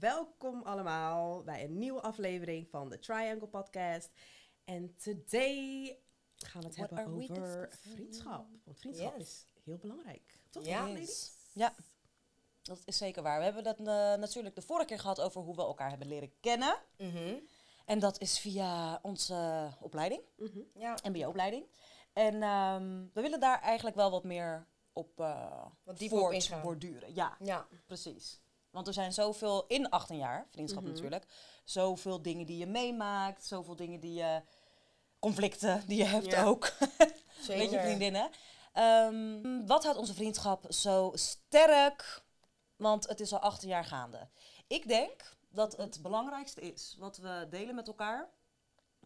welkom allemaal bij een nieuwe aflevering van de Triangle Podcast. En today gaan we het What hebben over vriendschap. Want vriendschap Yes. is heel belangrijk. Toch? Ja. ladies? Ja, dat is zeker waar. We hebben dat eh, natuurlijk de vorige keer gehad over hoe we elkaar hebben leren kennen. Mhm. En dat is via onze opleiding, Mhm. Ja, MBO-opleiding. En ehm, we willen daar eigenlijk wel wat meer op eh Wat dieper op ingaan. voortborduren. Ja, ja. precies. Want er zijn zoveel, in 18 jaar, vriendschap Mhm. natuurlijk, zoveel dingen die je meemaakt, zoveel dingen die je, conflicten die je hebt Ja. ook. zeker. met je vriendinnen. Ehm, wat houdt onze vriendschap zo sterk? Want het is al 18 jaar gaande. Ik denk dat het belangrijkste is wat we delen met elkaar.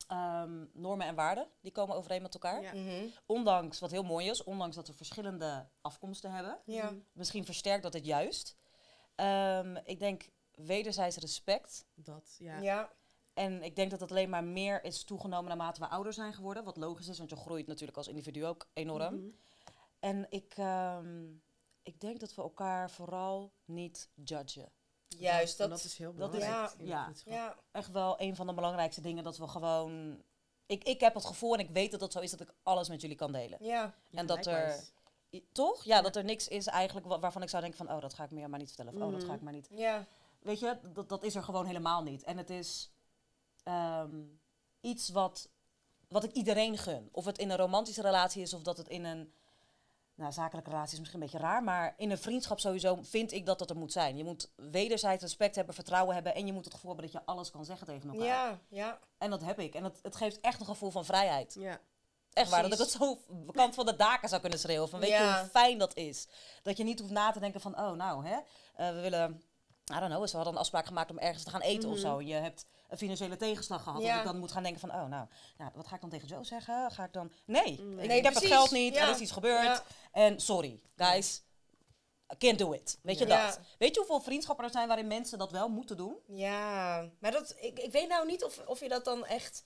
ehm, normen en waarden, die komen overeen met elkaar. Ja. Mhm. Ondanks, wat heel mooi is, ondanks dat we verschillende afkomsten hebben. Ja. Misschien versterkt dat het juist. Ehm, ik denk wederzijds respect. Dat, ja. Ja. En ik denk dat het alleen maar meer is toegenomen naarmate we ouder zijn geworden. Wat logisch is, want je groeit natuurlijk als individu ook enorm. Mhm. En ik, ehm, ik denk dat we elkaar vooral niet judgen. Juist, En dat, dat is heel dat is- belangrijk. ja, ja, ja. Echt wel een van de belangrijkste dingen dat we gewoon... Ik, ik heb het gevoel en ik weet dat het zo is dat ik alles met jullie kan delen. Ja. Ja, En dat er- Toch? Ja, dat er niks is eigenlijk wa- waarvan ik zou denken van... Oh, dat ga ik meer maar niet vertellen. Of oh, dat Mhm. ga ik maar niet... Ja. Weet je, dat, dat is er gewoon helemaal niet. En het is ehm, iets wat, wat ik iedereen gun. Of het in een romantische relatie is of dat het in een nou, zakelijke relatie is misschien een beetje raar. Maar in een vriendschap sowieso vind ik dat dat er moet zijn. Je moet wederzijds respect hebben, vertrouwen hebben. En je moet het gevoel hebben dat je alles kan zeggen tegen elkaar. Ja. Ja. En dat heb ik. En het, het geeft echt een gevoel van vrijheid. Ja. Echt waar, dat ik het zo bekant van de daken zou kunnen schreeuwen. Van weet je Ja. hoe fijn dat is? Dat je niet hoeft na te denken van, oh nou hè, eh, we willen, I don't know, ze hadden een afspraak gemaakt om ergens te gaan eten of Mhm. zo. En je hebt een financiële tegenslag gehad. Ja. Dat ik dan moet gaan denken van, oh nou, nou, wat ga ik dan tegen Joe zeggen? Ga ik dan, nee, ik, Nee, ik heb het geld niet, Ja. er is iets gebeurd. En sorry, guys, I can't do it. Weet je Ja. dat? Weet je hoeveel vriendschappen er zijn waarin mensen dat wel moeten doen? Ja. Maar dat, ik, ik weet nou niet of, of je dat dan echt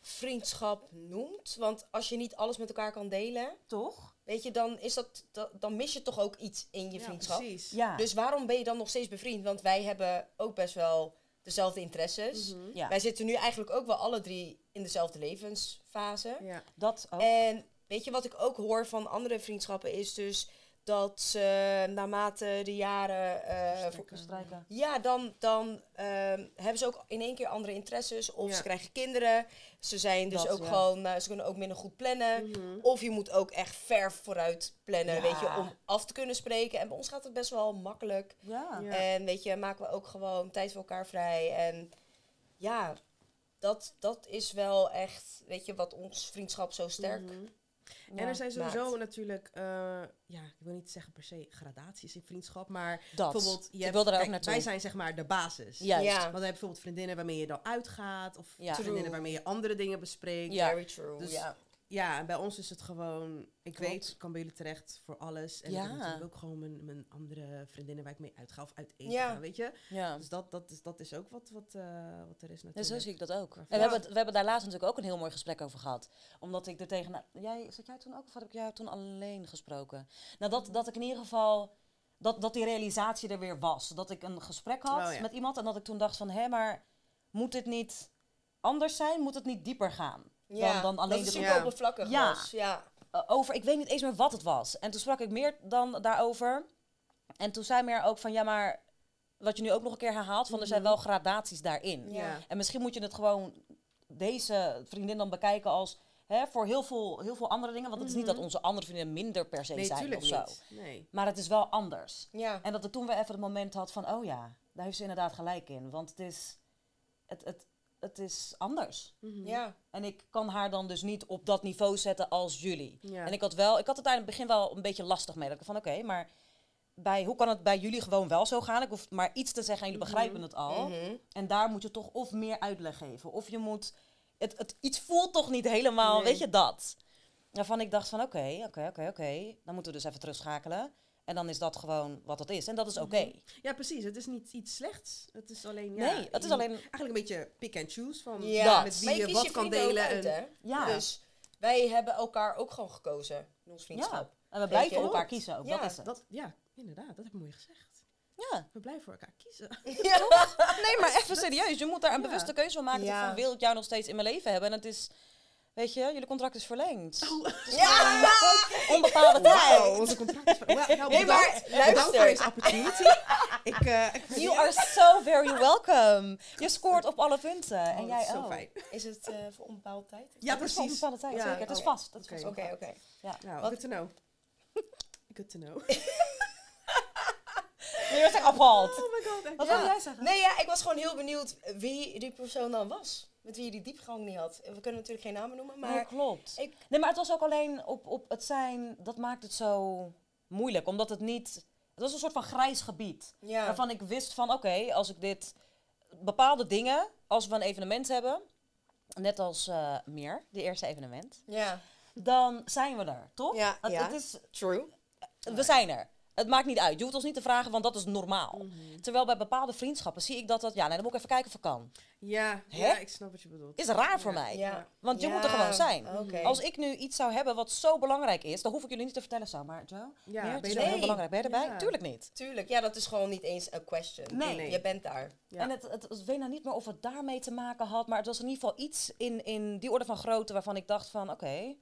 vriendschap noemt. Want als je niet alles met elkaar kan delen, Toch? weet je, dan, is dat, da- dan mis je toch ook iets in je Ja, vriendschap. precies. Ja. Dus waarom ben je dan nog steeds bevriend? Want wij hebben ook best wel dezelfde interesses. Mhm. ja, Wij zitten nu eigenlijk ook wel alle drie in dezelfde levensfase. Ja. dat ook. En weet je wat ik ook hoor van andere vriendschappen is dus dat ze naarmate de jaren. eh, Versterken. Strijken. ja, dan, dan ehm, hebben ze ook in één keer andere interesses. Of Ja. ze krijgen kinderen. Ze zijn dus Dat, ook ja. gewoon. eh, ze kunnen ook minder goed plannen. Mhm. Of je moet ook echt ver vooruit plannen, Ja. weet je, om af te kunnen spreken. En bij ons gaat het best wel makkelijk. Ja. Ja. En weet je, maken we ook gewoon tijd voor elkaar vrij. En ja, dat, dat is wel echt, weet je, wat ons vriendschap zo sterk Mhm. Ja. En er zijn sowieso maakt. natuurlijk, eh, ja, ik wil niet zeggen per se gradaties in vriendschap, maar Dat. bijvoorbeeld, je hebt- kijk, wij zijn zeg maar de basis. Juist. Ja. Want we hebben bijvoorbeeld vriendinnen waarmee je dan uitgaat, of Ja. vriendinnen waarmee je andere dingen bespreekt. Ja. Very true, Dus- ja. En bij ons is het gewoon, ik Klopt. weet, ik kan bij jullie terecht voor alles. En ik heb natuurlijk ook gewoon mijn, mijn andere vriendinnen waar ik mee uitga of uit eten Ja. weet je. Ja. Dus dat, dat, is, dat is ook wat, wat, eh, wat er is natuurlijk. zo zie ik dat ook. En we, hebben het, we hebben daar laatst natuurlijk ook een heel mooi gesprek over gehad. Omdat ik er tegen... jij, zat jij toen ook of had ik jou toen alleen gesproken? Nou, dat, dat ik in ieder geval... Dat, dat die realisatie er weer was. Dat ik een gesprek had Oh, met iemand en dat ik toen dacht van... Hé, maar moet dit niet anders zijn? Moet het niet dieper gaan? Ja. Dan, dan alleen dat de het Ja. super oppervlakkig Ja. was. Ja. uh, over, ik weet niet eens meer wat het was. En toen sprak ik meer dan daarover. En toen zei meer ook van, ja maar, wat je nu ook nog een keer herhaalt, van er zijn Mhm. wel gradaties daarin. Ja. En misschien moet je het gewoon, deze vriendin dan bekijken als, hè, voor heel veel, heel veel andere dingen. Want het is niet Mhm. dat onze andere vriendinnen minder per se Nee, zijn of zo. niet. Nee. Maar het is wel anders. Ja. En dat ik toen weer even het moment had van, oh ja, daar heeft ze inderdaad gelijk in. Want het is, het, het, het is anders. Mhm. ja. En ik kan haar dan dus niet op dat niveau zetten als jullie. Ja. En ik had wel, ik had het daar in het begin wel een beetje lastig mee. Dat ik van oké, maar bij, hoe kan het bij jullie gewoon wel zo gaan? Ik hoef maar iets te zeggen en jullie Mhm. begrijpen het al. Mhm. En daar moet je toch of meer uitleg geven. Of je moet, het, het iets voelt toch niet helemaal, Nee. weet je dat? Waarvan ik dacht van oké, oké, oké, oké. Dan moeten we dus even terugschakelen. En dan is dat gewoon wat het is. En dat is oké. Mhm. Ja, precies. Het is niet iets slechts. Het is alleen, ja, nee, het is alleen... Eigenlijk een beetje pick and choose van Ja. met wie Maar je, je wat je kan delen. uit, en-? Ja. Dus wij hebben elkaar ook gewoon gekozen in ons Ja, vriendschap. en we blijven elkaar kiezen ook. Ja, dat is het. dat, ja, inderdaad. Dat heb je mooi gezegd. Ja. We blijven voor elkaar kiezen. Nee, maar even serieus. Je moet daar een Ja. bewuste keuze van maken. Ja. Van, wil ik jou nog steeds in mijn leven hebben? En het is, weet je, jullie contract is verlengd. Ja! Onbepaalde tijd. Wow, onze contract is... Well, nou, Nee, maar voor deze opportunity. ik, eh, ik You are so very welcome. Je scoort op alle punten. Oh, en jij zo ook. fijn. Is het eh, voor onbepaalde tijd? Ja, Het is voor precies. onbepaalde tijd, Ja, zeker. Het is oh. vast. Oké. Oké, oké. Nou, Wat- good to know. Good to know. Je wordt echt appalled. Oh my god. Wat Ja. wil jij zeggen? Nee, ja, ik was gewoon heel benieuwd wie die persoon dan was. Met wie je die diepgang niet had. We kunnen natuurlijk geen namen noemen, Maar maar... klopt. ik- Nee, maar het was ook alleen op, op het zijn, dat maakt het zo moeilijk. Omdat het niet, het was een soort van grijs gebied. Ja. Waarvan ik wist van, oké, als ik dit, bepaalde dingen, als we een evenement hebben, net als eh, meer, de eerste evenement, Ja. dan zijn we er, toch? Ja, het, ja. het is, True. we zijn er. Het maakt niet uit. Je hoeft ons niet te vragen, want dat is normaal. Mhm. Terwijl bij bepaalde vriendschappen zie ik dat dat... Ja, nee, dan moet ik even kijken of ik kan. Ja, Hè? ja, ik snap wat je bedoelt. Is raar voor Ja. mij. Ja. Want je Ja, moet er gewoon zijn. oké. Als ik nu iets zou hebben wat zo belangrijk is, dan hoef ik jullie niet te vertellen zo. Maar Joe, Ja, Meer, het ben is er- heel belangrijk. Ben je erbij? Ja. Tuurlijk niet. Tuurlijk, ja, dat is gewoon niet eens een question. Nee. Nee. Je bent daar. Ja. En het, het, het- ik weet nou niet meer of het daarmee te maken had, maar het was in ieder geval iets in, in die orde van grootte waarvan ik dacht van, oké,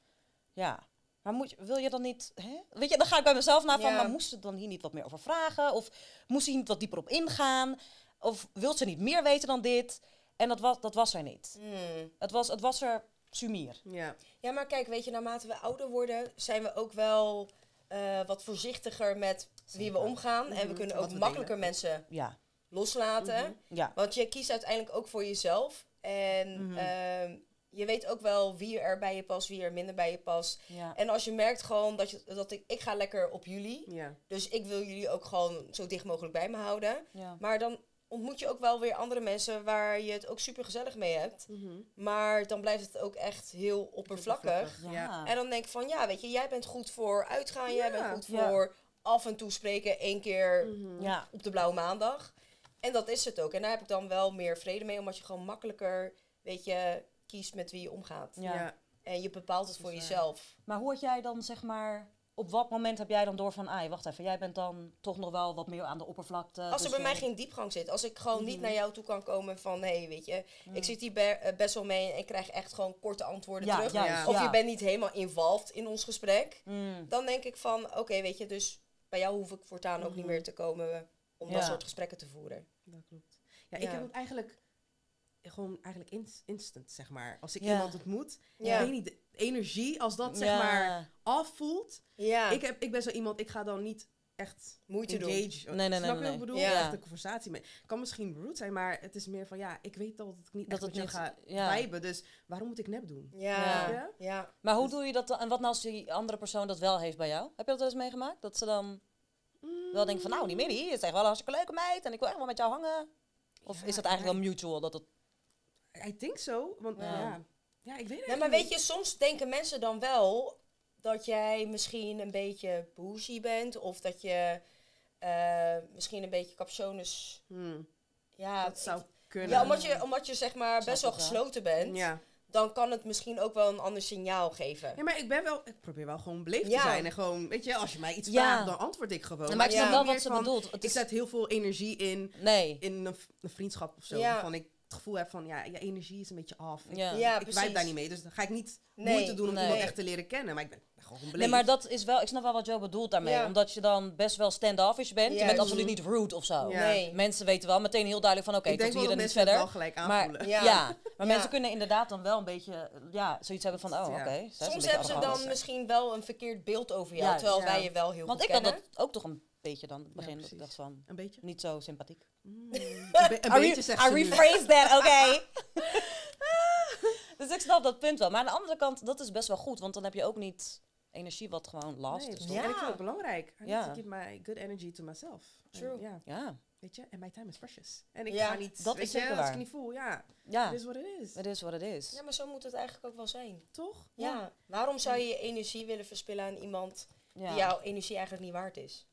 ja. Maar moet, wil je dan niet, hè? Weet je, dan ga ik bij mezelf na van, Ja. maar moest ze dan hier niet wat meer over vragen? Of moest ze hier niet wat dieper op ingaan? Of wil ze niet meer weten dan dit? En dat was, dat was er niet. Hmm. Het was, het was er sumier. Ja. Ja, maar kijk, weet je, naarmate we ouder worden, zijn we ook wel eh, wat voorzichtiger met wie we omgaan. En we Mhm, kunnen ook we makkelijker delen. mensen Ja, loslaten. ja. Want je kiest uiteindelijk ook voor jezelf. En Mhm. ehm, je weet ook wel wie er bij je past, wie er minder bij je past. ja. En als je merkt gewoon dat, je, dat ik, ik ga lekker op jullie. Ja. Dus ik wil jullie ook gewoon zo dicht mogelijk bij me houden. ja. Maar dan ontmoet je ook wel weer andere mensen waar je het ook super gezellig mee hebt. Mhm. Maar dan blijft het ook echt heel oppervlakkig. En dan denk ik van, ja, weet je, jij bent goed voor uitgaan. Jij bent goed Ja. voor af en toe spreken één keer Mhm. ja. op de blauwe maandag. En dat is het ook. En daar heb ik dan wel meer vrede mee, omdat je gewoon makkelijker, weet je, kiest met wie je omgaat. Ja. En je bepaalt het voor jezelf. Maar hoe had jij dan, zeg maar, op wat moment heb jij dan door van, ai, wacht even, jij bent dan toch nog wel wat meer aan de oppervlakte. Als er dus bij mij geen diepgang zit, als ik gewoon niet Mhm. naar jou toe kan komen van, hé, hey, weet je, ik zit hier be- eh, best wel mee en ik krijg echt gewoon korte antwoorden Ja, terug. Ja. Of ja. je bent niet helemaal involved in ons gesprek. Mm, Dan denk ik van, oké, weet je, dus bij jou hoef ik voortaan ook niet Mhm. meer te komen om Ja. dat soort gesprekken te voeren. Dat klopt. Ja, ik heb het eigenlijk gewoon eigenlijk ins- instant, zeg maar. Als ik Ja. iemand ontmoet, Ja. ik weet niet, de energie, als dat zeg ja. maar afvoelt. Ja, Ik, heb, ik ben zo iemand, ik ga dan niet echt moeite doen. Nee, nee, nee, Snap je nee, wat ik bedoel? Ja. Echt een conversatie mee. kan misschien rude zijn, maar het is meer van, ja, ik weet dat ik niet Dat echt het niet- ga ja. viben, dus waarom moet ik nep doen? Ja, Ja. ja. Maar hoe doe je dat dan? En wat nou als die andere persoon dat wel heeft bij jou? Heb je dat wel eens meegemaakt? Dat ze dan wel denken van, nou, die Millie is echt wel een hartstikke leuke meid en ik wil echt wel met jou hangen. Of Ja, is dat eigenlijk wel mutual? Dat het... I think so, want Ja. ja, ja, ik weet het Ja, maar weet je, soms denken mensen dan wel dat jij misschien een beetje bougie bent. Of dat je eh, misschien een beetje captiones... Hmm, Ja, dat zou ik- kunnen. ja omdat, je, omdat je zeg maar best wel ik wel. gesloten bent. ja. Dan kan het misschien ook wel een ander signaal geven. Ja, maar ik ben wel, ik probeer wel gewoon beleefd Ja. te zijn. En gewoon, weet je, als je mij iets Ja. vraagt, dan antwoord ik gewoon. maar ik ja. snap wel wat ze van, bedoelt. Het Ik is... zet heel veel energie in, Nee. in een, een vriendschap of zo. Ja. Waarvan ik het gevoel heb van, ja, je energie is een beetje af. Ik- Ja. Ja, ik vibe daar niet mee. Dus dan ga ik niet Nee, moeite doen om nee. iemand echt te leren kennen. Maar ik ben gewoon beleefd. Nee, maar dat is wel, ik snap wel wat Joe bedoelt daarmee. Ja. Omdat je dan best wel stand-offish bent. Je bent absoluut niet rude of zo. Ja. Nee. Mensen weten wel meteen heel duidelijk van, oké, ik denk tot hier dat en niet verder. wel gelijk Maar, aanvoelen. ja. Ja. maar Ja. mensen kunnen inderdaad dan wel een beetje, ja, zoiets hebben van, oh, Ja. oké. Soms hebben ze dan misschien wel een verkeerd beeld over jou. Terwijl ja. wij je wel heel Want goed ik had kennen. dat ook toch een beetje dan in het begin. ik dacht van, Een beetje? niet zo sympathiek. Mm, een, be- een beetje zegt I rephrase that, oké. dus ik snap dat punt wel. Maar aan de andere kant, dat is best wel goed. Want dan heb je ook niet energie wat gewoon last Nee, is. en Ja. ik vind het belangrijk. I need Ja. to give my good energy to myself. En True. Ja, Ja, weet je, en my time is precious. En ik Ja, ga niet, dat weet is je, zeker als ik waar. niet voel, ja, ja. it is what it is. Het is wat het is. Ja, maar zo moet het eigenlijk ook wel zijn. Toch? Ja. Waarom zou je je energie willen verspillen aan iemand Ja. die jouw energie eigenlijk niet waard is?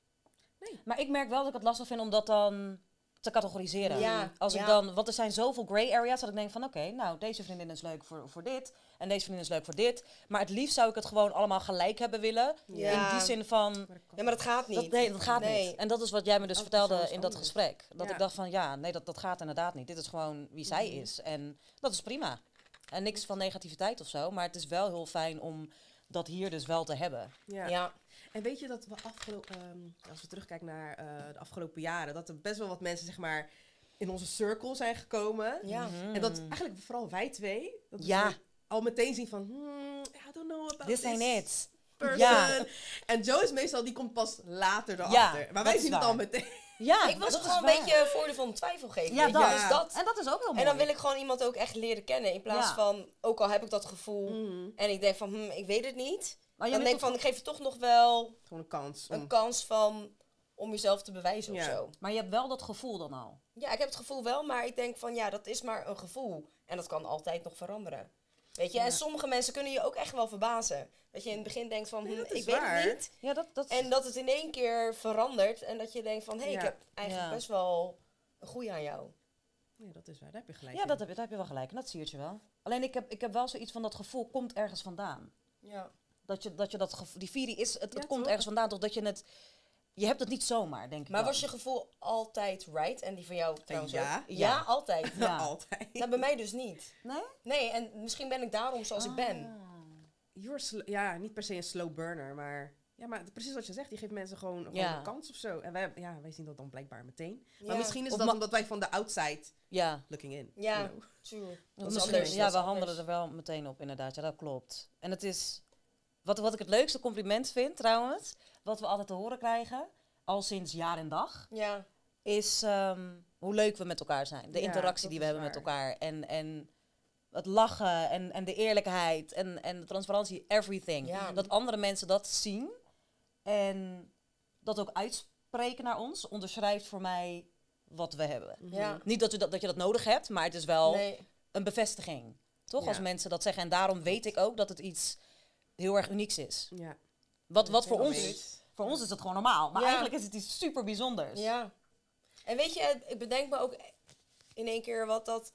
Maar ik merk wel dat ik het lastig vind, omdat dan... te categoriseren. Ja, Als ik dan, want er zijn zoveel gray areas dat ik denk van oké, nou deze vriendin is leuk voor, voor dit en deze vriendin is leuk voor dit. Maar het liefst zou ik het gewoon allemaal gelijk hebben willen. Ja. In die zin van, Ja, maar dat gaat niet. dat, nee, dat gaat Nee. niet. En dat is wat jij me dus Elke vertelde in dat anders. gesprek. Dat Ja. ik dacht van ja, nee, dat, dat gaat inderdaad niet. Dit is gewoon wie zij Mhm. is. En dat is prima. En niks van negativiteit of zo. Maar het is wel heel fijn om dat hier dus wel te hebben. Ja. Ja. En weet je dat we afgelopen, ehm, als we terugkijken naar eh, de afgelopen jaren, dat er best wel wat mensen zeg maar in onze circle zijn gekomen. Ja. Mhm. En dat eigenlijk vooral wij twee, dat Ja. Al meteen zien van, hmm, I don't know about This this ain't it. person. Ja. En Joe is meestal, die komt pas later Ja, erachter. maar dat wij zien het al meteen. Ja, ik was gewoon een beetje voordeel van twijfel geven. Ja, dat. Dus dat. En dat is ook heel mooi. En dan wil ik gewoon iemand ook echt leren kennen. In plaats Ja. van, ook al heb ik dat gevoel. Mhm. En ik denk van, hm, ik weet het niet. Maar Dan denk ik van, ik geef je toch nog wel Gewoon een kans. een kans van, om jezelf te bewijzen Ja. of zo. Maar je hebt wel dat gevoel dan al. Ja, ik heb het gevoel wel, maar ik denk van, ja, dat is maar een gevoel. En dat kan altijd nog veranderen. Weet je, Ja. en sommige mensen kunnen je ook echt wel verbazen. Dat je in het begin denkt van, Nee, hm, ik weet het niet. Ja, dat, dat En dat het in één keer verandert. En dat je denkt van, hé, hey, Ja. ik heb eigenlijk Ja. best wel een goeie aan jou. ja, dat is waar, daar heb je gelijk ja in. dat heb, je, daar heb je wel gelijk. En dat zie je wel. Alleen ik heb, ik heb wel zoiets van dat gevoel komt ergens vandaan. Ja. Dat je dat, je dat gevoel, die virie is, het, het komt toch? ergens vandaan. Toch dat je het, je hebt het niet zomaar, denk ik Maar dan. was je gevoel altijd right? En die van jou trouwens ja. ook? Ja, Ja. altijd. Ja. Altijd. Nou, bij mij dus niet. Nee? Nee, en misschien ben ik daarom zoals ik ben. Ah. You're ja, niet per se een slow burner, maar... Ja, maar precies wat je zegt, die geeft mensen gewoon, gewoon Ja. een kans of zo. En wij, ja, wij zien dat dan blijkbaar meteen. Ja. Maar misschien is Of dat omdat wij van de outside Ja. looking in. Ja. you know. True. Dat is Misschien- anders. ja, dat we handelen er wel meteen op, inderdaad. Ja, dat klopt. En het is, wat, wat ik het leukste compliment vind trouwens, wat we altijd te horen krijgen, al sinds jaar en dag, Ja, is ehm, hoe leuk we met elkaar zijn. De Ja, interactie die we hebben met elkaar. En, en het lachen en, en de eerlijkheid en, en de transparantie, everything. Ja. Dat andere mensen dat zien en dat ook uitspreken naar ons, onderschrijft voor mij wat we hebben. ja. Niet dat je dat, dat je dat nodig hebt, maar het is wel Nee. een bevestiging. Toch? Ja. Als mensen dat zeggen. En daarom weet ik ook dat het iets heel erg unieks is. Ja. Wat, wat voor, ons, eens. voor ons is het gewoon normaal. Maar Ja. eigenlijk is het iets super bijzonders. Ja. En weet je, ik bedenk me ook in één keer wat dat...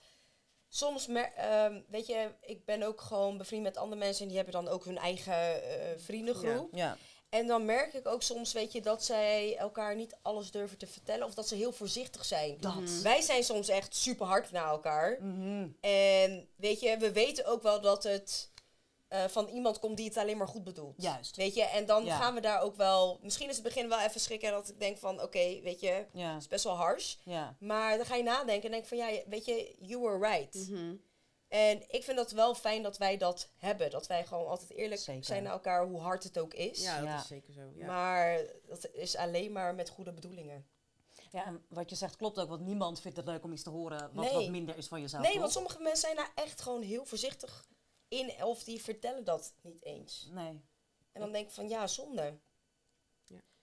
Soms, mer- ehm, weet je, ik ben ook gewoon bevriend met andere mensen... en die hebben dan ook hun eigen eh, vriendengroep. Ja. En dan merk ik ook soms, weet je, dat zij elkaar niet alles durven te vertellen... of dat ze heel voorzichtig zijn. Dat. Wij zijn soms echt super hard naar elkaar. Mhm. En weet je, we weten ook wel dat het eh, van iemand komt die het alleen maar goed bedoelt. Juist. Weet je, en dan Ja. gaan we daar ook wel... Misschien is het begin wel even schrikken dat ik denk van... Oké, weet je, het Ja. is best wel hars. Ja. Maar dan ga je nadenken en denk van... Ja, weet je, you were right. Mhm. En ik vind dat wel fijn dat wij dat hebben. Dat wij gewoon altijd eerlijk Zeker. zijn naar elkaar, hoe hard het ook is. Ja, dat Ja. is zeker zo. Ja. Maar dat is alleen maar met goede bedoelingen. ja, en wat je zegt klopt ook. Want niemand vindt het leuk om iets te horen wat, Nee. wat minder is van jezelf. Nee, toch? want sommige mensen zijn daar echt gewoon heel voorzichtig in. Of die vertellen dat niet eens. Nee, En dan denk ik van, ja, zonde.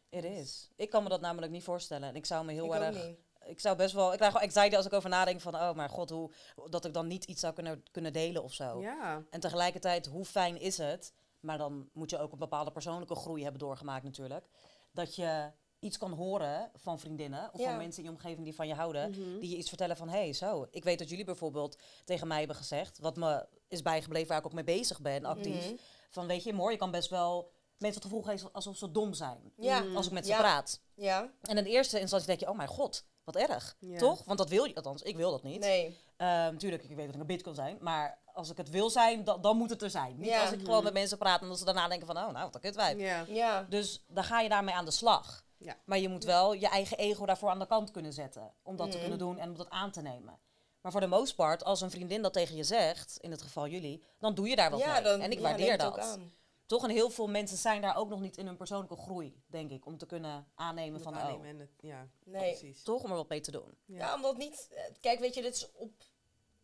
it is. Ik kan me dat namelijk niet voorstellen. En ik zou me heel ik ook erg... niet. Ik zou best wel... Ik krijg gewoon anxiety als ik over nadenk van... Oh, maar god, hoe... Dat ik dan niet iets zou kunnen, kunnen delen of zo. Ja. En tegelijkertijd, hoe fijn is het? Maar dan moet je ook een bepaalde persoonlijke groei hebben doorgemaakt natuurlijk. Dat je iets kan horen van vriendinnen of Ja. van mensen in je omgeving die van je houden. Mhm. Die je iets vertellen van, hé, hey, zo. Ik weet dat jullie bijvoorbeeld tegen mij hebben gezegd... wat me is bijgebleven, waar ik ook mee bezig ben, actief. Mhm. Van, weet je, mooi, je kan best wel mensen het gevoel geven alsof ze dom zijn. Ja, Mhm. Als ik met ze Ja. praat. ja, En in de eerste instantie denk je, oh mijn god, wat erg. Ja. Toch? Want dat wil je, althans, ik wil dat niet. nee. Ehm tuurlijk, ik weet dat ik een bit kan zijn, maar als ik het wil zijn, dan, dan moet het er zijn. Niet Ja. als ik gewoon met mensen praat en dat ze daarna denken van, oh nou, wat een kutwijf. Ja. Ja, Dus dan ga je daarmee aan de slag. Ja. Maar je moet wel je eigen ego daarvoor aan de kant kunnen zetten. Om dat te Mhm. kunnen doen en om dat aan te nemen. Maar voor de most part, als een vriendin dat tegen je zegt, in het geval jullie, dan doe je daar wat ja mee. dan en ik ja, waardeer dat. Toch? En heel veel mensen zijn daar ook nog niet in hun persoonlijke groei, denk ik. Om te kunnen aannemen van, aannemen oh, het, ja, Nee. precies. toch? Om er wat mee te doen. Ja. Omdat niet... eh, Kijk, weet je, dit is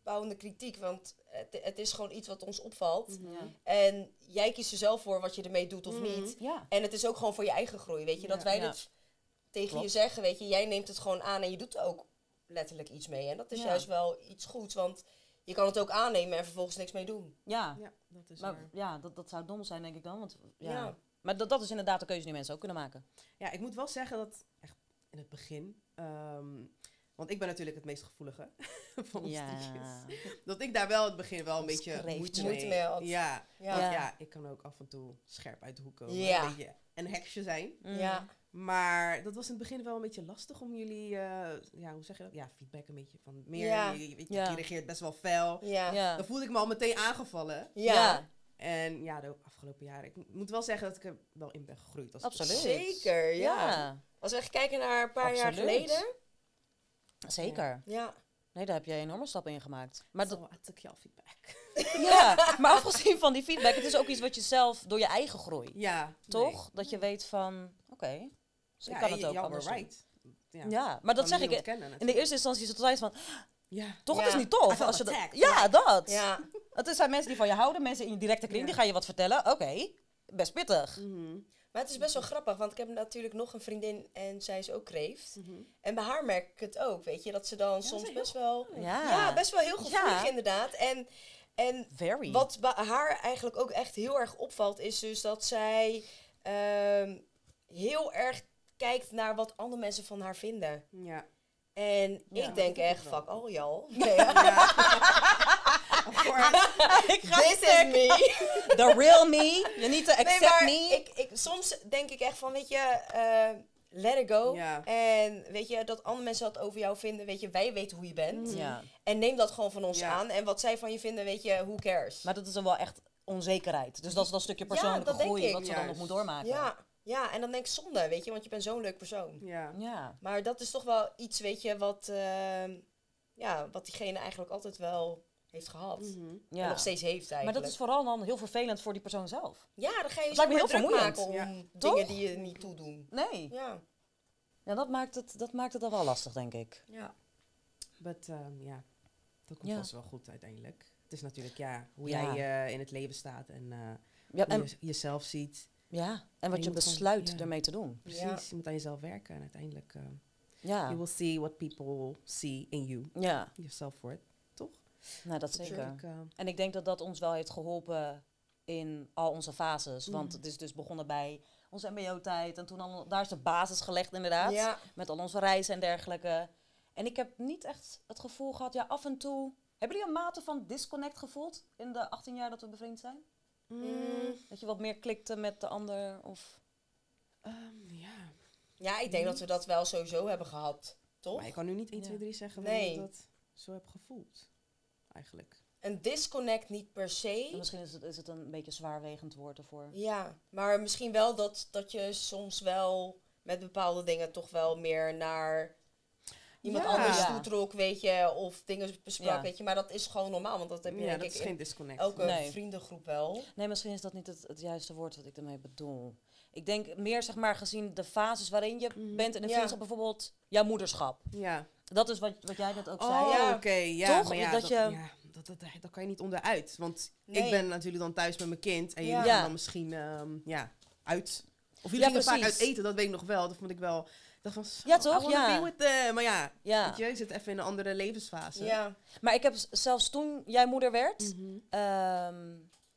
opbouwende kritiek. Want het, het is gewoon iets wat ons opvalt. Mhm. Ja. En jij kiest er zelf voor wat je ermee doet of Mhm. niet. Ja. En het is ook gewoon voor je eigen groei, weet je. Dat wij Ja. dit tegen Klopt. je zeggen, weet je. Jij neemt het gewoon aan en je doet er ook letterlijk iets mee. En dat is Ja. juist wel iets goeds, want je kan het ook aannemen en vervolgens niks mee doen. Ja. Ja, dat is Maar waar. ja, dat, dat zou dom zijn, denk ik dan. Want, ja. Ja. Maar dat, dat is inderdaad de keuze die mensen ook kunnen maken. Ja, ik moet wel zeggen dat echt in het begin, ehm, Want ik ben natuurlijk het meest gevoelige van ons Ja. Dat ik daar wel in het begin wel een beetje moeite, mee had. Ja, Ja. want Ja. ja, ik kan ook af en toe scherp uit de hoek komen. Ja. Een beetje een heksje zijn. Mm. Ja. Maar dat was in het begin wel een beetje lastig om jullie, eh, ja, hoe zeg je dat? Ja, feedback een beetje van meer. Ja. Je, je, reageert best wel fel. Ja. Ja. Dan voelde ik me al meteen aangevallen. Ja. En ja, de afgelopen jaren. Ik moet wel zeggen dat ik er wel in ben gegroeid. Als Absoluut. Zeker, ja. Ja, Als we echt kijken naar een paar jaar geleden. Zeker. Ja. Nee, daar heb je enorme stappen in gemaakt. Maar, dat, ik jouw feedback. ja, maar afgezien van die feedback, het is ook iets wat je zelf door je eigen groei. Ja. Toch? Dat je weet van, oké, dus ik Ja, kan het je- ook anders right. Ja, Ja, maar dat zeg ik. ontkennen, In de eerste instantie is het altijd van, Ja. toch, Ja. het is niet tof. Als je dat, ja, dat. Ja. Het zijn mensen die van je houden, mensen in je directe kring, Ja. die gaan je wat vertellen. Oké, best pittig. Mhm. Maar het is best wel grappig, want ik heb natuurlijk nog een vriendin en zij is ook kreeft. Mhm. En bij haar merk ik het ook, weet je, dat ze dan soms best wel... Ja, Ja, best wel heel gevoelig Ja. inderdaad. En, en very. wat bij haar eigenlijk ook echt heel erg opvalt, is dus dat zij ehm, heel erg kijkt naar wat andere mensen van haar vinden. Ja. En Ja, ik denk echt, fuck all y'all. Nee, ja. Voor- ik ga This is me. The real me. You need to Nee, accept maar me. ik, ik, soms denk ik echt van, weet je, eh, let it go. Ja. En weet je, dat andere mensen dat over jou vinden, weet je, wij weten hoe je bent. Ja, En neem dat gewoon van ons Ja. aan. En wat zij van je vinden, weet je, who cares? maar dat is dan wel echt onzekerheid. Dus dat is dat stukje Ja, persoonlijke groei wat ze dan nog moet doormaken. ja, ja, en dan denk ik zonde, weet je, want je bent zo'n leuk persoon. Ja. Ja. Maar dat is toch wel iets, weet je, wat, ehm, ja, wat diegene eigenlijk altijd wel heeft gehad. Mhm. En ja. nog steeds heeft eigenlijk. Maar dat is vooral dan heel vervelend voor die persoon zelf. Ja, dan ga je me heel druk vermoeiend. maken om Ja. dingen Toch? die je niet toedoen. Nee. Ja. Ja, dat maakt het, dat maakt het dan wel lastig, denk ik. Ja. But, ehm, ja, dat komt Ja. vast wel goed uiteindelijk. Het is natuurlijk, ja, hoe Ja. jij eh, in het leven staat en eh, Ja, hoe en, je jezelf ziet. ja, en wat je besluit ja. ermee te doen. Precies, Ja. je moet aan jezelf werken en uiteindelijk eh Ja, you will see what people see in you. ja. Your self-worth, toch? Nou, dat zeker. Ik, En ik denk dat dat ons wel heeft geholpen in al onze fases. Want Mhm. het is dus begonnen bij onze mbo-tijd. En toen al, daar is de basis gelegd inderdaad. Ja. Met al onze reizen en dergelijke. En ik heb niet echt het gevoel gehad, ja, af en toe... Hebben jullie een mate van disconnect gevoeld in de 18 jaar dat we bevriend zijn? Mm, Dat je wat meer klikte met de ander? Of... ehm, ja, ja, ik denk dat we dat wel sowieso hebben gehad. Toch? maar ik kan nu niet 1, Ja. 2, 3 zeggen Nee. waarom ik dat zo heb gevoeld. Eigenlijk. Een disconnect niet per En se. misschien is het, is het een beetje zwaarwegend woord ervoor. Ja, maar misschien wel dat, dat je soms wel met bepaalde dingen toch wel meer naar iemand Ja. anders Ja. toe trok, weet je, of dingen besprak, Ja. weet je. Maar dat is gewoon normaal, want dat heb je Ja, denk dat ik is geen disconnect. elke Nee. vriendengroep wel. Nee, misschien is dat niet het, het juiste woord wat ik ermee bedoel. Ik denk meer, zeg maar, gezien de fases waarin je Mhm. bent in een Ja. vriendschap, bijvoorbeeld jouw moederschap. Ja. Dat is wat, wat jij net ook Oh, zei. Ja. oké. ja, Toch? maar ja, Dat dat, je- ja, dat, dat, dat kan je niet onderuit. Want Nee. ik ben natuurlijk dan thuis met mijn kind. En jullie Ja. gaan Ja. dan misschien ehm, ja, uit. Of jullie Ja, gingen vaak uit eten, dat weet ik nog wel. Dat vond ik wel... ik dacht van, zo, Ja, toch? Ja. with. Maar ja, Ja. weet je, je zit even in een andere levensfase. Ja, Maar ik heb zelfs toen jij moeder werd. Mhm. ehm,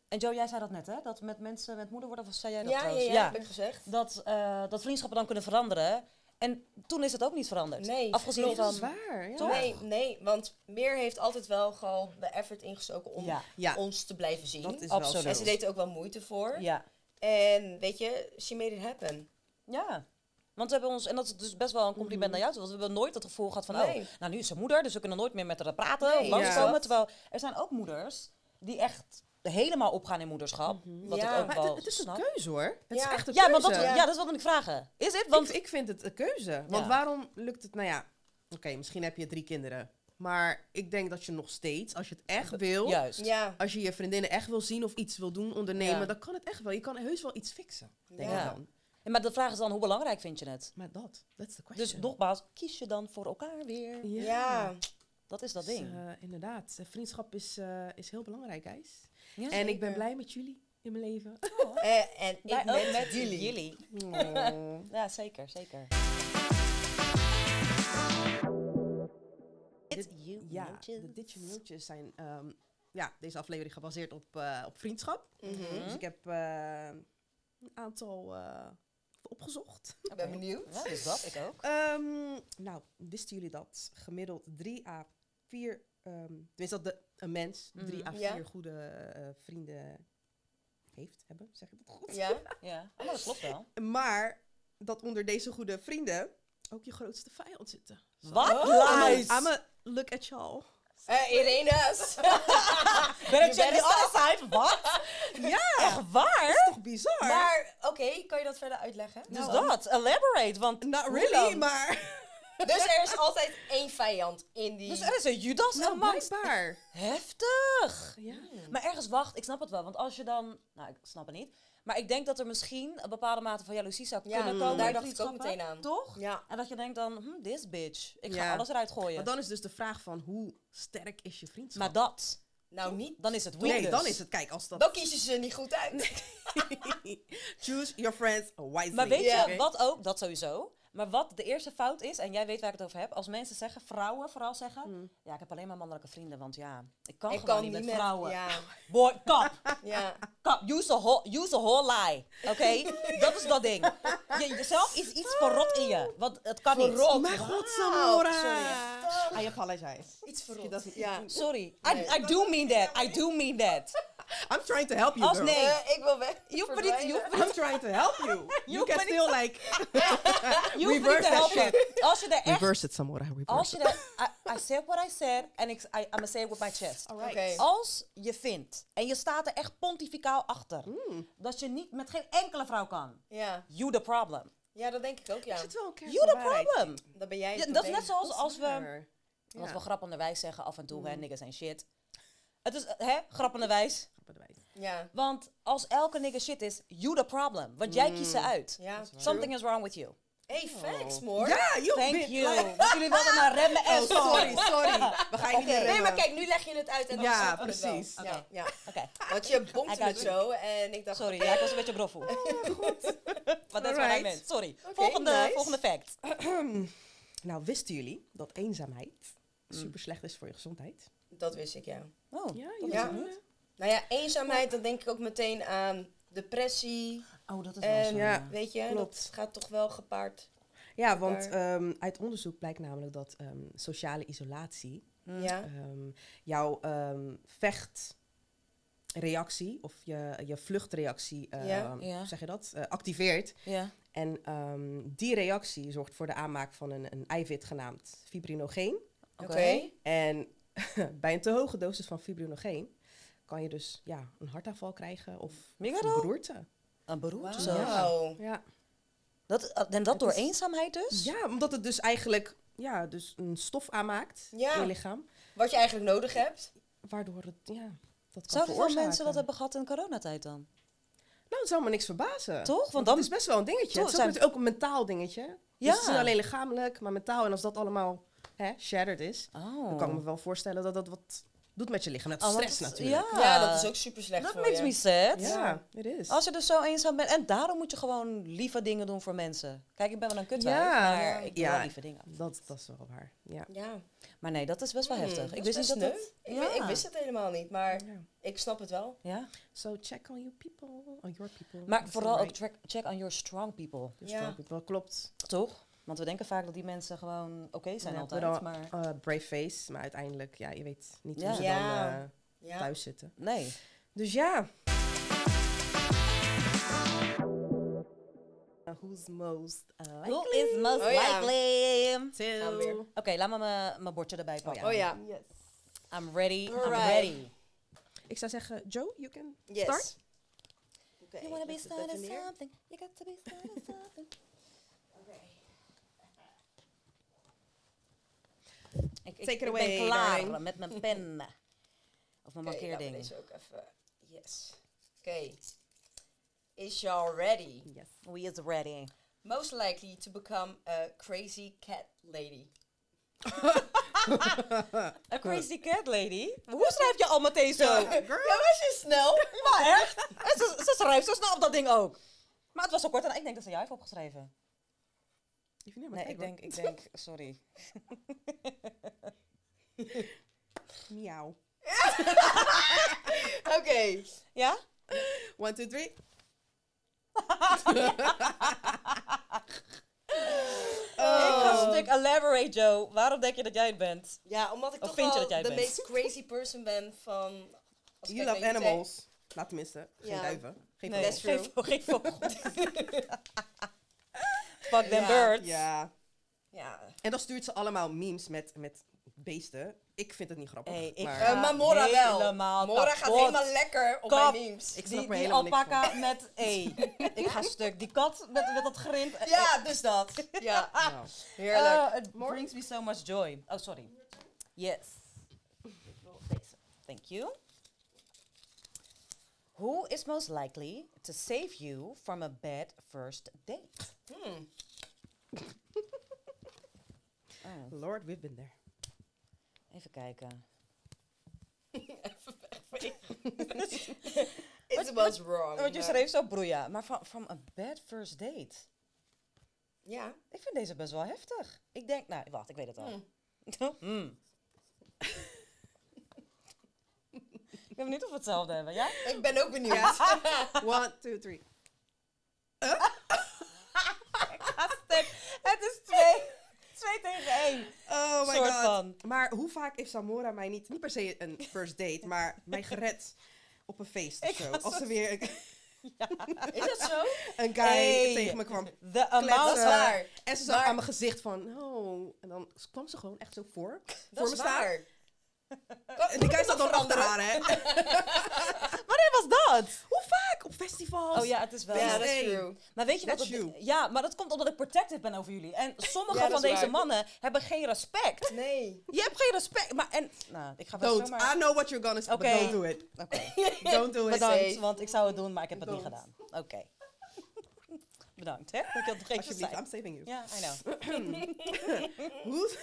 en Joe, jij zei dat net, hè? Dat met mensen met moeder worden, of zei jij dat ja, ja, trouwens? ja, heb ik gezegd. Dat, eh, dat vriendschappen dan kunnen veranderen. En toen is het ook niet veranderd. Nee, Afgezien klopt. Dat is van... waar, ja. Toch? Nee, nee, want Meer heeft altijd wel gewoon de effort ingestoken om Ja, Ja, ons te blijven zien. dat is Absoluut. wel zo. En ze deed er ook wel moeite voor. ja. En weet je, she made it happen. Ja. Want we hebben ons, en dat is dus best wel een compliment Mhm. naar jou, want we hebben nooit het gevoel gehad van, Nee. oh, nou nu is ze moeder, dus we kunnen nooit meer met haar praten Nee, of langskomen. ja. Terwijl er zijn ook moeders die echt helemaal opgaan in moederschap. Mhm. Wat Ja. ik ook Maar wel het, het is een keuze hoor. Het Ja. is echt een Ja, keuze. want dat, Ja. ja, dat is wat ik vragen. Is het? Want ik, ik vind het een keuze. Want Ja. waarom lukt het, nou ja, oké, misschien heb je drie kinderen. Maar ik denk dat je nog steeds, als je het echt wil, juist. Ja, als je je vriendinnen echt wil zien of iets wil doen, ondernemen, Ja. dan kan het echt wel. Je kan heus wel iets fixen, denk Ja. ik dan. En Maar de vraag is dan, hoe belangrijk vind je het? Maar dat, that's the Dus question. nogmaals, kies je dan voor elkaar weer? ja. ja. Dat is dat Dus, ding. eh, inderdaad, Eh, vriendschap is, eh, is heel belangrijk, guys. Ja, en ik ben blij met jullie in mijn leven. Eh, en ik ook met, jullie. jullie. Oh. Ja, zeker, zeker. Dit- ja, de Dit Je Mailtjes zijn ehm, ja, deze aflevering gebaseerd op, eh, op vriendschap. Mhm. Dus ik heb eh, een aantal eh, opgezocht. Ik ben benieuwd. Ja, dus dat, ik ook. Ehm, nou, wisten jullie dat gemiddeld 3 à 4, ehm tenminste dat de, een mens 3 à. 4 Ja. goede eh, vrienden heeft, hebben, zeg ik dat goed? Ja? Ja, oh, dat klopt wel. Maar dat onder deze goede vrienden ook je grootste vijand zitten. Wat? Oh. Lies! I'm a look at y'all. Eh, Irene's. Ben You check the better other side? Wat? Ja, Echt waar? toch bizar? maar, oké, kan je dat verder uitleggen? Dus Nou, dat, elaborate, want... Not really, maar... Dus er is altijd één vijand in die... Dus er is een Judas Nou, amongst... blijkbaar. Heftig! Ja. Maar ergens wacht, ik snap het wel, want als je dan... Nou, ik snap het niet. Maar ik denk dat er misschien een bepaalde mate van jaloezie zou Ja, kunnen komen daar dacht ik ook meteen aan. Toch? Ja. En dat je denkt dan, hm, this bitch. Ik ga Ja. alles eruit gooien. Maar dan is dus de vraag van hoe sterk is je vriendschap? Maar dat, Nou, niet. dan is het nee, weakness. dan is het, kijk, als dat... Dan kiezen ze niet goed uit. Choose your friends wisely. Maar weet Ja. je wat ook, dat sowieso. Maar wat de eerste fout is, en jij weet waar ik het over heb, als mensen zeggen, vrouwen vooral zeggen, Hmm. ja, ik heb alleen maar mannelijke vrienden, want ja, ik kan Ik gewoon kan niet niet met met... vrouwen. Ja, Boy, kap, ja. kap, use a whole, use a whole lie, oké? dat is dat ding. Je, jezelf is iets verrot in je, want het kan niet. Verrot. Mijn god, Samora. sorry. I apologize. Iets verrot. niet Ja. Sorry, I. I do mean that, I do mean that. I'm trying to help you, Als girl. nee. Ik wil weg. Je hoeft niet, je hoeft I'm trying to help you. You hoeft can still like Reverse that helpen. Als je er echt, reverse it, Samora. Reverse als je er, I, I said what I said, and ik, I, I'm gonna say it with my chest. Alright. Oké. Als je vindt, en je staat er echt pontificaal achter, Mm. dat je niet met geen enkele vrouw kan, Ja. you the problem. ja, dat denk ik ook, ja. Zit wel een kern You the problem. Dat ben jij. Ja, dat is net zoals als is we, wat Ja. we grappenderwijs zeggen af en toe, hè, niggas en shit. Het is, hè, grappenderwijs. Ja. Want als elke nigger shit is, you the problem. Want jij kiest ze uit. Ja, Something is wrong with you. Hey, thanks, more. Ja, you Thank bitch. you. Like- Want jullie wilden naar remmen en Oh, sorry, sorry. We gaan je niet remmen. Nee, maar kijk, nu leg je het uit en dan Ja, precies. Ja. Oké, Want je got het zo en ik dacht... sorry. Ja, ik was een beetje groffoe. Maar dat is wat I Alright. meant. Sorry. Volgende, nice. volgende fact. Nou, wisten jullie dat eenzaamheid super slecht is voor je gezondheid? Dat wist ik, ja. Oh, Ja, dat Ja. Nou ja, eenzaamheid, dan denk ik ook meteen aan depressie. Oh, dat is En wel zo. ja. weet je, Klopt. dat gaat toch wel gepaard. Ja, want ehm, uit onderzoek blijkt namelijk dat ehm, sociale isolatie Ja. ehm, jouw ehm, vechtreactie of je, je vluchtreactie, ehm, Ja. Ja. hoe zeg je dat, eh, activeert. Ja. En ehm, die reactie zorgt voor de aanmaak van een, een eiwit genaamd fibrinogeen. Oké. En bij een te hoge dosis van fibrinogeen kan je dus ja, een hartaanval krijgen of, een beroerte. Een beroerte. Wauw. Ja. Dat, en dat Het door is- eenzaamheid dus? ja, omdat het dus eigenlijk ja, dus een stof aanmaakt Ja. in je lichaam. Wat je eigenlijk nodig hebt. Waardoor het, ja, dat kan Zouden veel mensen dat hebben gehad in coronatijd dan? Nou, het zou me niks verbazen. Toch? Want Want dan... dat is best wel een dingetje. Toch, het is ook, zijn- ook een mentaal dingetje. Ja. Dus het is niet alleen lichamelijk, maar mentaal. En als dat allemaal hè, shattered is, Oh. dan kan ik me wel voorstellen dat dat wat doet met je lichaam. Net als Oh, stress natuurlijk. Ja, Ja, dat is ook super slecht Dat voor makes je. me sad. Ja, het is. Als je dus zo eenzaam bent. En daarom moet je gewoon lieve dingen doen voor mensen. Kijk, ik ben wel een kutwijf, Ja. maar ik doe Ja. wel lieve dingen. Dat, dat is wel waar. Ja. Ja. Maar nee, dat is best wel Hmm, heftig. dat Ik is wist niet best dat het... Ik, wi- ik wist het helemaal niet, maar Ja. ik snap het wel. Ja. So check on you people, on your people. Maar Is vooral ook check, check on your strong people. Your Ja. strong people, klopt. Toch? Want we denken vaak dat die mensen gewoon oké zijn Ja, altijd. dan, Maar eh, brave face, maar uiteindelijk, ja, je weet niet Ja. hoe ze Ja. dan eh, Ja. thuis zitten. nee. Dus ja. Uh, who's most likely Who is most Oh likely? to... Oké, laat me mijn- bordje erbij pakken. Oh ja. Yes. I'm ready. I'm ready. Ik zou zeggen, Joe, you can Yes. start. Oké, You be het even starting neer. something. You got to be starting something. Ik, ik, it away, ben klaar darling. met mijn pen. Of mijn markeerding. deze ook even... Yes. Oké. Is y'all ready? Yes. We is ready. Most likely to become a crazy cat lady. A crazy cat lady? Hoe schrijf je al meteen zo? Ja, was je snel? Maar echt? Ze, ze schrijft zo snel op dat ding ook. Maar het was zo kort en ik denk dat ze jij heeft opgeschreven. Maar Nee, ik denk, ik denk, sorry. Miauw. Oké. Ja? One, two, three. Ik ga een stuk elaborate, Joe. Waarom denk je dat jij het bent? Ja, omdat ik Of toch vind je wel dat jij de bent? meest crazy person ben van... als ik You kijk love naar jullie animals. Laat tenminste. Geen Ja. duiven. Geen Nee, That's vogels. true. geen, vo- geen vogel. Fuck them Ja. birds. Ja. Ja. En dan stuurt ze allemaal memes met, met beesten. Ik vind het niet grappig. Hey, ik maar Eh, maar Mora wel. helemaal Mora gaat helemaal lekker op Kap. mijn memes. Ik snap Die, die alpaca met E. ik ga stuk. Die kat met, met dat grind. Eh, Ja, dus dat. Ja, Nou, heerlijk. Uh, it brings me so much joy. Oh, sorry. Yes. Thank you. Who is most likely to save you from a bad first date? Hmm. Oh, Lord, we've been there. even kijken. It was wrong. Want je schreef zo broeia. Maar van from a bad first date? Ja. Ik vind deze best wel heftig. Ik denk, nou, wacht, ik weet het al. Hmm. Hmm. Ik ben benieuwd of we hetzelfde hebben. Jij? Ik ben ook benieuwd. One, two, three. Stuk. Het is twee, twee tegen één. Oh my god. van. Maar hoe vaak heeft Samora mij niet, niet per se een first date, maar mij gered op een feest of zo. Als er weer een, Is dat zo? een guy Hey. tegen me kwam. De amount waar. En ze zag aan mijn gezicht van, oh. En dan kwam ze gewoon echt zo voor. voor Dat me is staan. waar. En die guy staat dan achter haar, hè. Wanneer was dat? Hoe vaak? Op festivals? Oh ja, het is wel. Ja, dat is true. Maar weet je wat? That's Het, you. ja, maar dat komt omdat ik protective ben over jullie. En sommige Ja, van deze waar. mannen hebben geen respect. Nee. Je hebt geen respect. Maar en, nou, ik ga wel Don't. zomaar. I know what you're gonna say, but don't do it. Oké. Don't do it. Bedankt, want ik zou het doen, maar ik heb het niet gedaan. Oké. Bedankt, hè? Dat ik het nog even zei. I'm saving you. Ja, I know. Who's...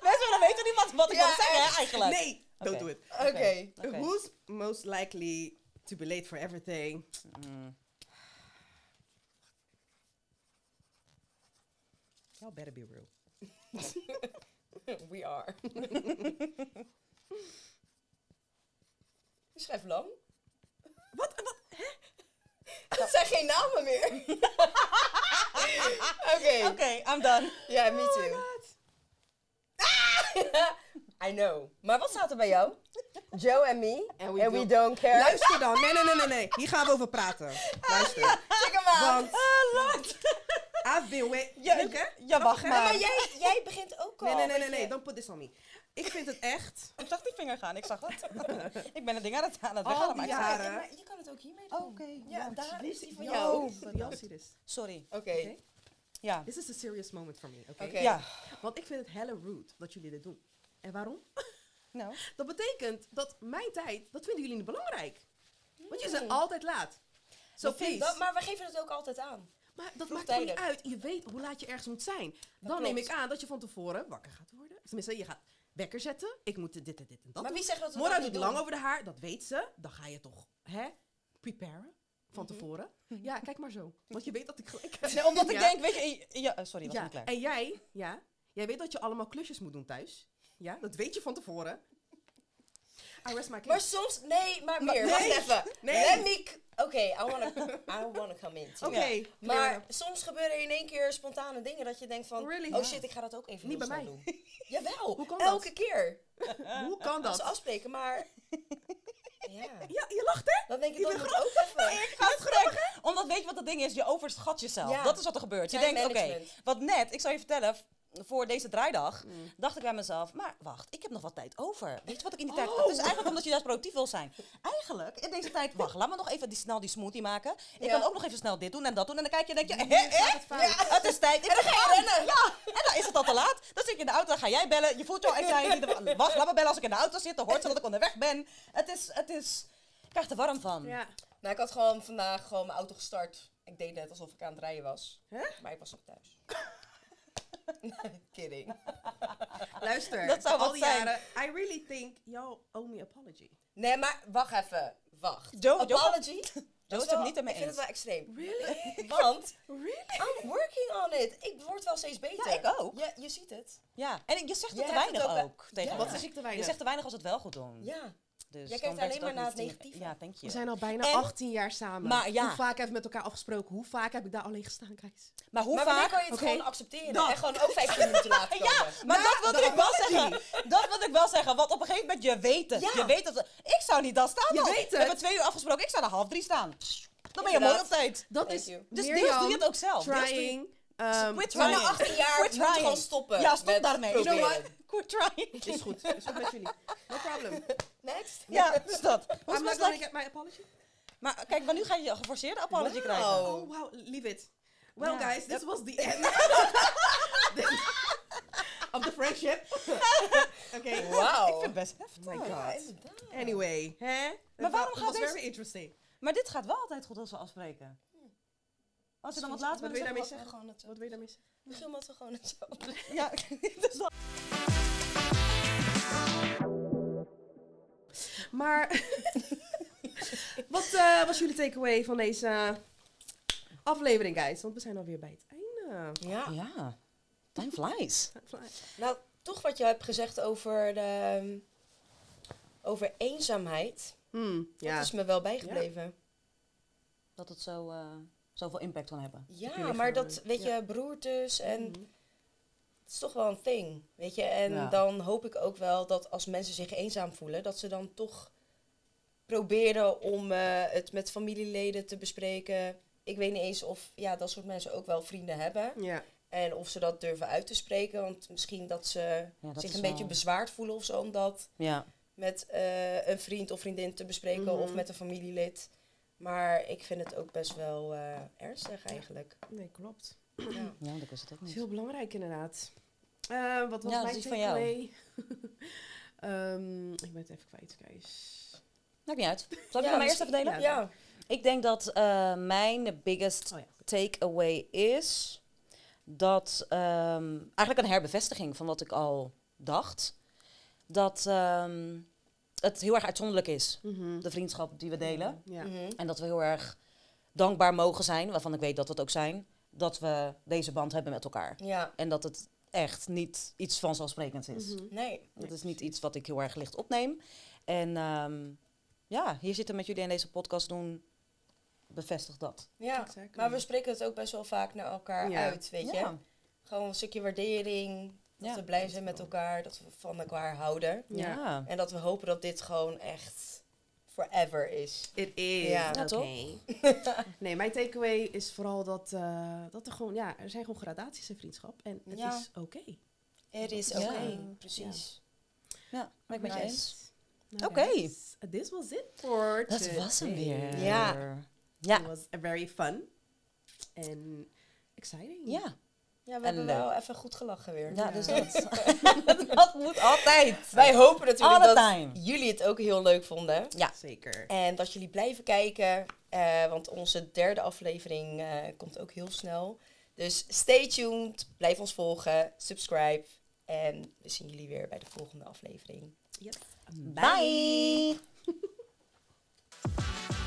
Mensen willen weten niet wat, wat ik Ja, wil zeggen, hè, echt. eigenlijk. Nee, don't do it. Oké. Oké. Who's most likely to be late for everything? Mm. Y'all better be real. We are. Je schrijft lang. Zijn geen namen meer. Oké. Oké, I'm done. Ja, me too. I know. Maar wat staat er bij jou? Joe en me. And And we we, don't- care. Luister dan. Nee, nee, nee, nee, nee. Hier gaan we over praten. Luister. Check hem aan. Want Ah, Lord. I've been wait. Ja, ja, wacht hè? maar. Maar jij, jij begint ook al. Nee, nee, nee, nee, nee. Don't put this on me. Ik vind het echt... Ik zag die vinger gaan, ik zag het. ik ben het ding aan het, aan het weghalen, Al maar die ik jaren. Je kan het ook hiermee doen. Oké. Ja, daar is die van jou. Sorry. Oké. Oké. Ja. This is a serious moment for me, oké? Oké. Ja. Want ik vind het hella rude dat jullie dit doen. En waarom? Nou. Dat betekent dat mijn tijd, dat vinden jullie niet belangrijk. Want jullie zijn Hmm. altijd laat. Zo Dat vind- please. dat- maar we geven het ook altijd aan. Maar dat maakt toch niet uit. Je weet hoe laat je ergens moet zijn. Dan klopt. neem ik aan dat je van tevoren wakker gaat worden. Tenminste, je gaat wekker zetten. Ik moet dit en dit en dat Maar doen. wie zegt dat we Mora dat doet niet lang doen? over de haar. Dat weet ze. Dan ga je toch, hè, preparen. Van tevoren. Ja, kijk maar zo. Want je weet dat ik gelijk heb. Nee, omdat ik Ja. denk, weet je... Ja, eh, sorry, was Ja, niet klaar. en jij, ja, jij weet dat je allemaal klusjes moet doen thuis. Ja, dat weet je van tevoren. I rest my Maar case. soms, nee, maar Maar- meer. nee. Wacht even. Nee. Let me. Oké, I wanna, I wanna come in. Oké, Maar soms gebeuren in één keer spontane dingen dat je denkt van, Really? oh shit, ik ga dat ook even Niet bij mij. doen. Jawel, Hoe kan dat? elke keer. Hoe kan Als we dat? afspreken, maar ja, Ja, je lacht hè? dan denk ik Je dat moet ook even. Ik ga het gek. Omdat weet je wat het ding is? Je overschat jezelf. Ja. Dat is wat er gebeurt. Je denkt, oké, wat net, ik zal je vertellen, voor deze draaidag dacht ik bij mezelf, maar wacht, ik heb nog wat tijd over. Weet je wat ik in die tijd... Het is eigenlijk omdat je juist productief wil zijn. Eigenlijk, in deze tijd, wacht, laat me nog even die, snel die smoothie maken. Ik Ja. kan ook nog even snel dit doen en dat doen. En dan kijk je en denk je, Nu hè, het fout. Ja, het is tijd. Ik En dan ga je rennen. Ja, en dan is het al te laat. Dan zit je in de auto, dan ga jij bellen. Je voelt en niet. Wacht, laat me bellen als ik in de auto zit. Dan hoort ze dat ik onderweg ben. Het is, het is... Ik krijg er warm van. Ja. Nou, ik had gewoon vandaag gewoon mijn auto gestart. Ik deed net alsof ik aan het rijden was. Hè? Maar ik was nog thuis. Kidding. Luister, Dat zou al die zijn. jaren, I really think y'all owe me apology. Nee, maar wacht even. Wacht. Joe- Apology? Joe is het niet ermee Ik vind eens. het wel extreem. Really? Want Really? I'm working on it. Ik word wel steeds beter. Ja, ik ook. Ja, je ziet het. Ja, en je zegt het te weinig het ook, ook, tegen ja. Wat zeg ik te weinig? Je zegt te weinig als het wel goed doen. Ja. Dus Jij kijkt alleen maar naar het niet negatieve. Ja, je. We zijn al bijna En- 18 jaar samen. Maar ja. Hoe vaak hebben we met elkaar afgesproken? Hoe vaak heb ik daar alleen gestaan, guys? Maar hoe maar vaak... kan je het gewoon accepteren? Dat. En gewoon ook 15 minuten later komen? Ja, maar dat wilde de ik wel zeggen. Dat wilde ik wel zeggen. Want op een gegeven moment, je weet het. Ja. Je weet dat... Ik zou niet dan staan Je weet We het. hebben twee uur afgesproken. Ik zou er half drie staan. Dan ben je mooi op tijd. Dat Thank is you. Dus deels doe je het ook zelf. Trying. Um, Quit Maar trying. na 18 jaar Quit moet je gewoon trying. stoppen. Ja, stop daarmee. You know what? Quit trying. is goed. Is goed met jullie. No problem. Next. Ja, dus dat. I'm Was not was gonna like- get my apology. Maar kijk, maar nu ga je een geforceerde apology Wow. krijgen. Oh, wow. Leave it. Well, guys, this was the end of the friendship. Oké. Wauw. Ik vind het best heftig. Oh my god. Anyway, hè? Maar waarom Het gaat was deze- very interesting. Maar dit gaat wel altijd goed als we afspreken. Als je dan wat later wil je daarmee we zeggen? gewoon het zo- Wat wil je daarmee zeggen? Misschien wat we gewoon het zo. Ja, dat. Maar, wat eh, was jullie takeaway van deze aflevering, guys? Want we zijn alweer bij het einde. Ja. Ja, time flies. Nou, toch wat je hebt gezegd over, de, over eenzaamheid. Hmm, ja. Dat is me wel bijgebleven. Dat het zo, eh, zoveel impact kan hebben. Ja, maar dat, weet ja. je, beroertes en... Mhm. Het is toch wel een thing, weet je. En Ja. dan hoop ik ook wel dat als mensen zich eenzaam voelen, dat ze dan toch proberen om eh, het met familieleden te bespreken. Ik weet niet eens of ja, dat soort mensen ook wel vrienden hebben. Ja. En of ze dat durven uit te spreken. Want misschien dat ze Ja, dat zich een wel- beetje bezwaard voelen of zo. Om dat Ja, met eh, een vriend of vriendin te bespreken Mhm. of met een familielid. Maar ik vind het ook best wel eh, ernstig eigenlijk. Nee, klopt. Ja. ja, dat is het ook Dat is niet. heel belangrijk inderdaad. Eh, wat was Ja, mijn dat is van jou. takeaway? Ehm, ik ben het even kwijt, guys. Maakt niet uit. Zal ik Ja, het maar eerst even delen? Ja. Ja, Ik denk dat eh, mijn biggest Oh ja. takeaway is dat ehm, eigenlijk een herbevestiging van wat ik al dacht. Dat ehm, het heel erg uitzonderlijk is, Mhm. de vriendschap die we delen. Ja. Mhm. En dat we heel erg dankbaar mogen zijn, waarvan ik weet dat we het ook zijn, dat we deze band hebben met elkaar. ja. En dat het echt niet iets vanzelfsprekends is. Mhm. Nee. Dat is niet iets wat ik heel erg licht opneem. En ehm, ja, hier zitten met jullie in deze podcast doen, bevestigt dat. Ja, Exactly. maar we spreken het ook best wel vaak naar elkaar Ja. uit, weet je. Ja. Gewoon een stukje waardering, dat Ja. we blij zijn met elkaar, dat we van elkaar houden. Ja. Ja. En dat we hopen dat dit gewoon echt forever is. It is. Ja. Ja, toch? Oké. nee, mijn takeaway is vooral dat, eh, dat er gewoon, ja, er zijn gewoon gradaties in vriendschap. En het Ja. is oké. Het is Ja. oké, precies. Ja, ben ik met je eens. Nou, Oké. This was it for Dat was hem weer. Ja. Ja. It was a very fun and exciting. Ja. Ja, we En hebben wel even goed gelachen weer. Ja, Ja. dus dat. dat moet altijd. Wij hopen natuurlijk All dat time. jullie het ook heel leuk vonden. Ja. Zeker. En dat jullie blijven kijken, eh, want onze derde aflevering eh, komt ook heel snel. Dus stay tuned, blijf ons volgen, subscribe. En we zien jullie weer bij de volgende aflevering. Yes. Bye.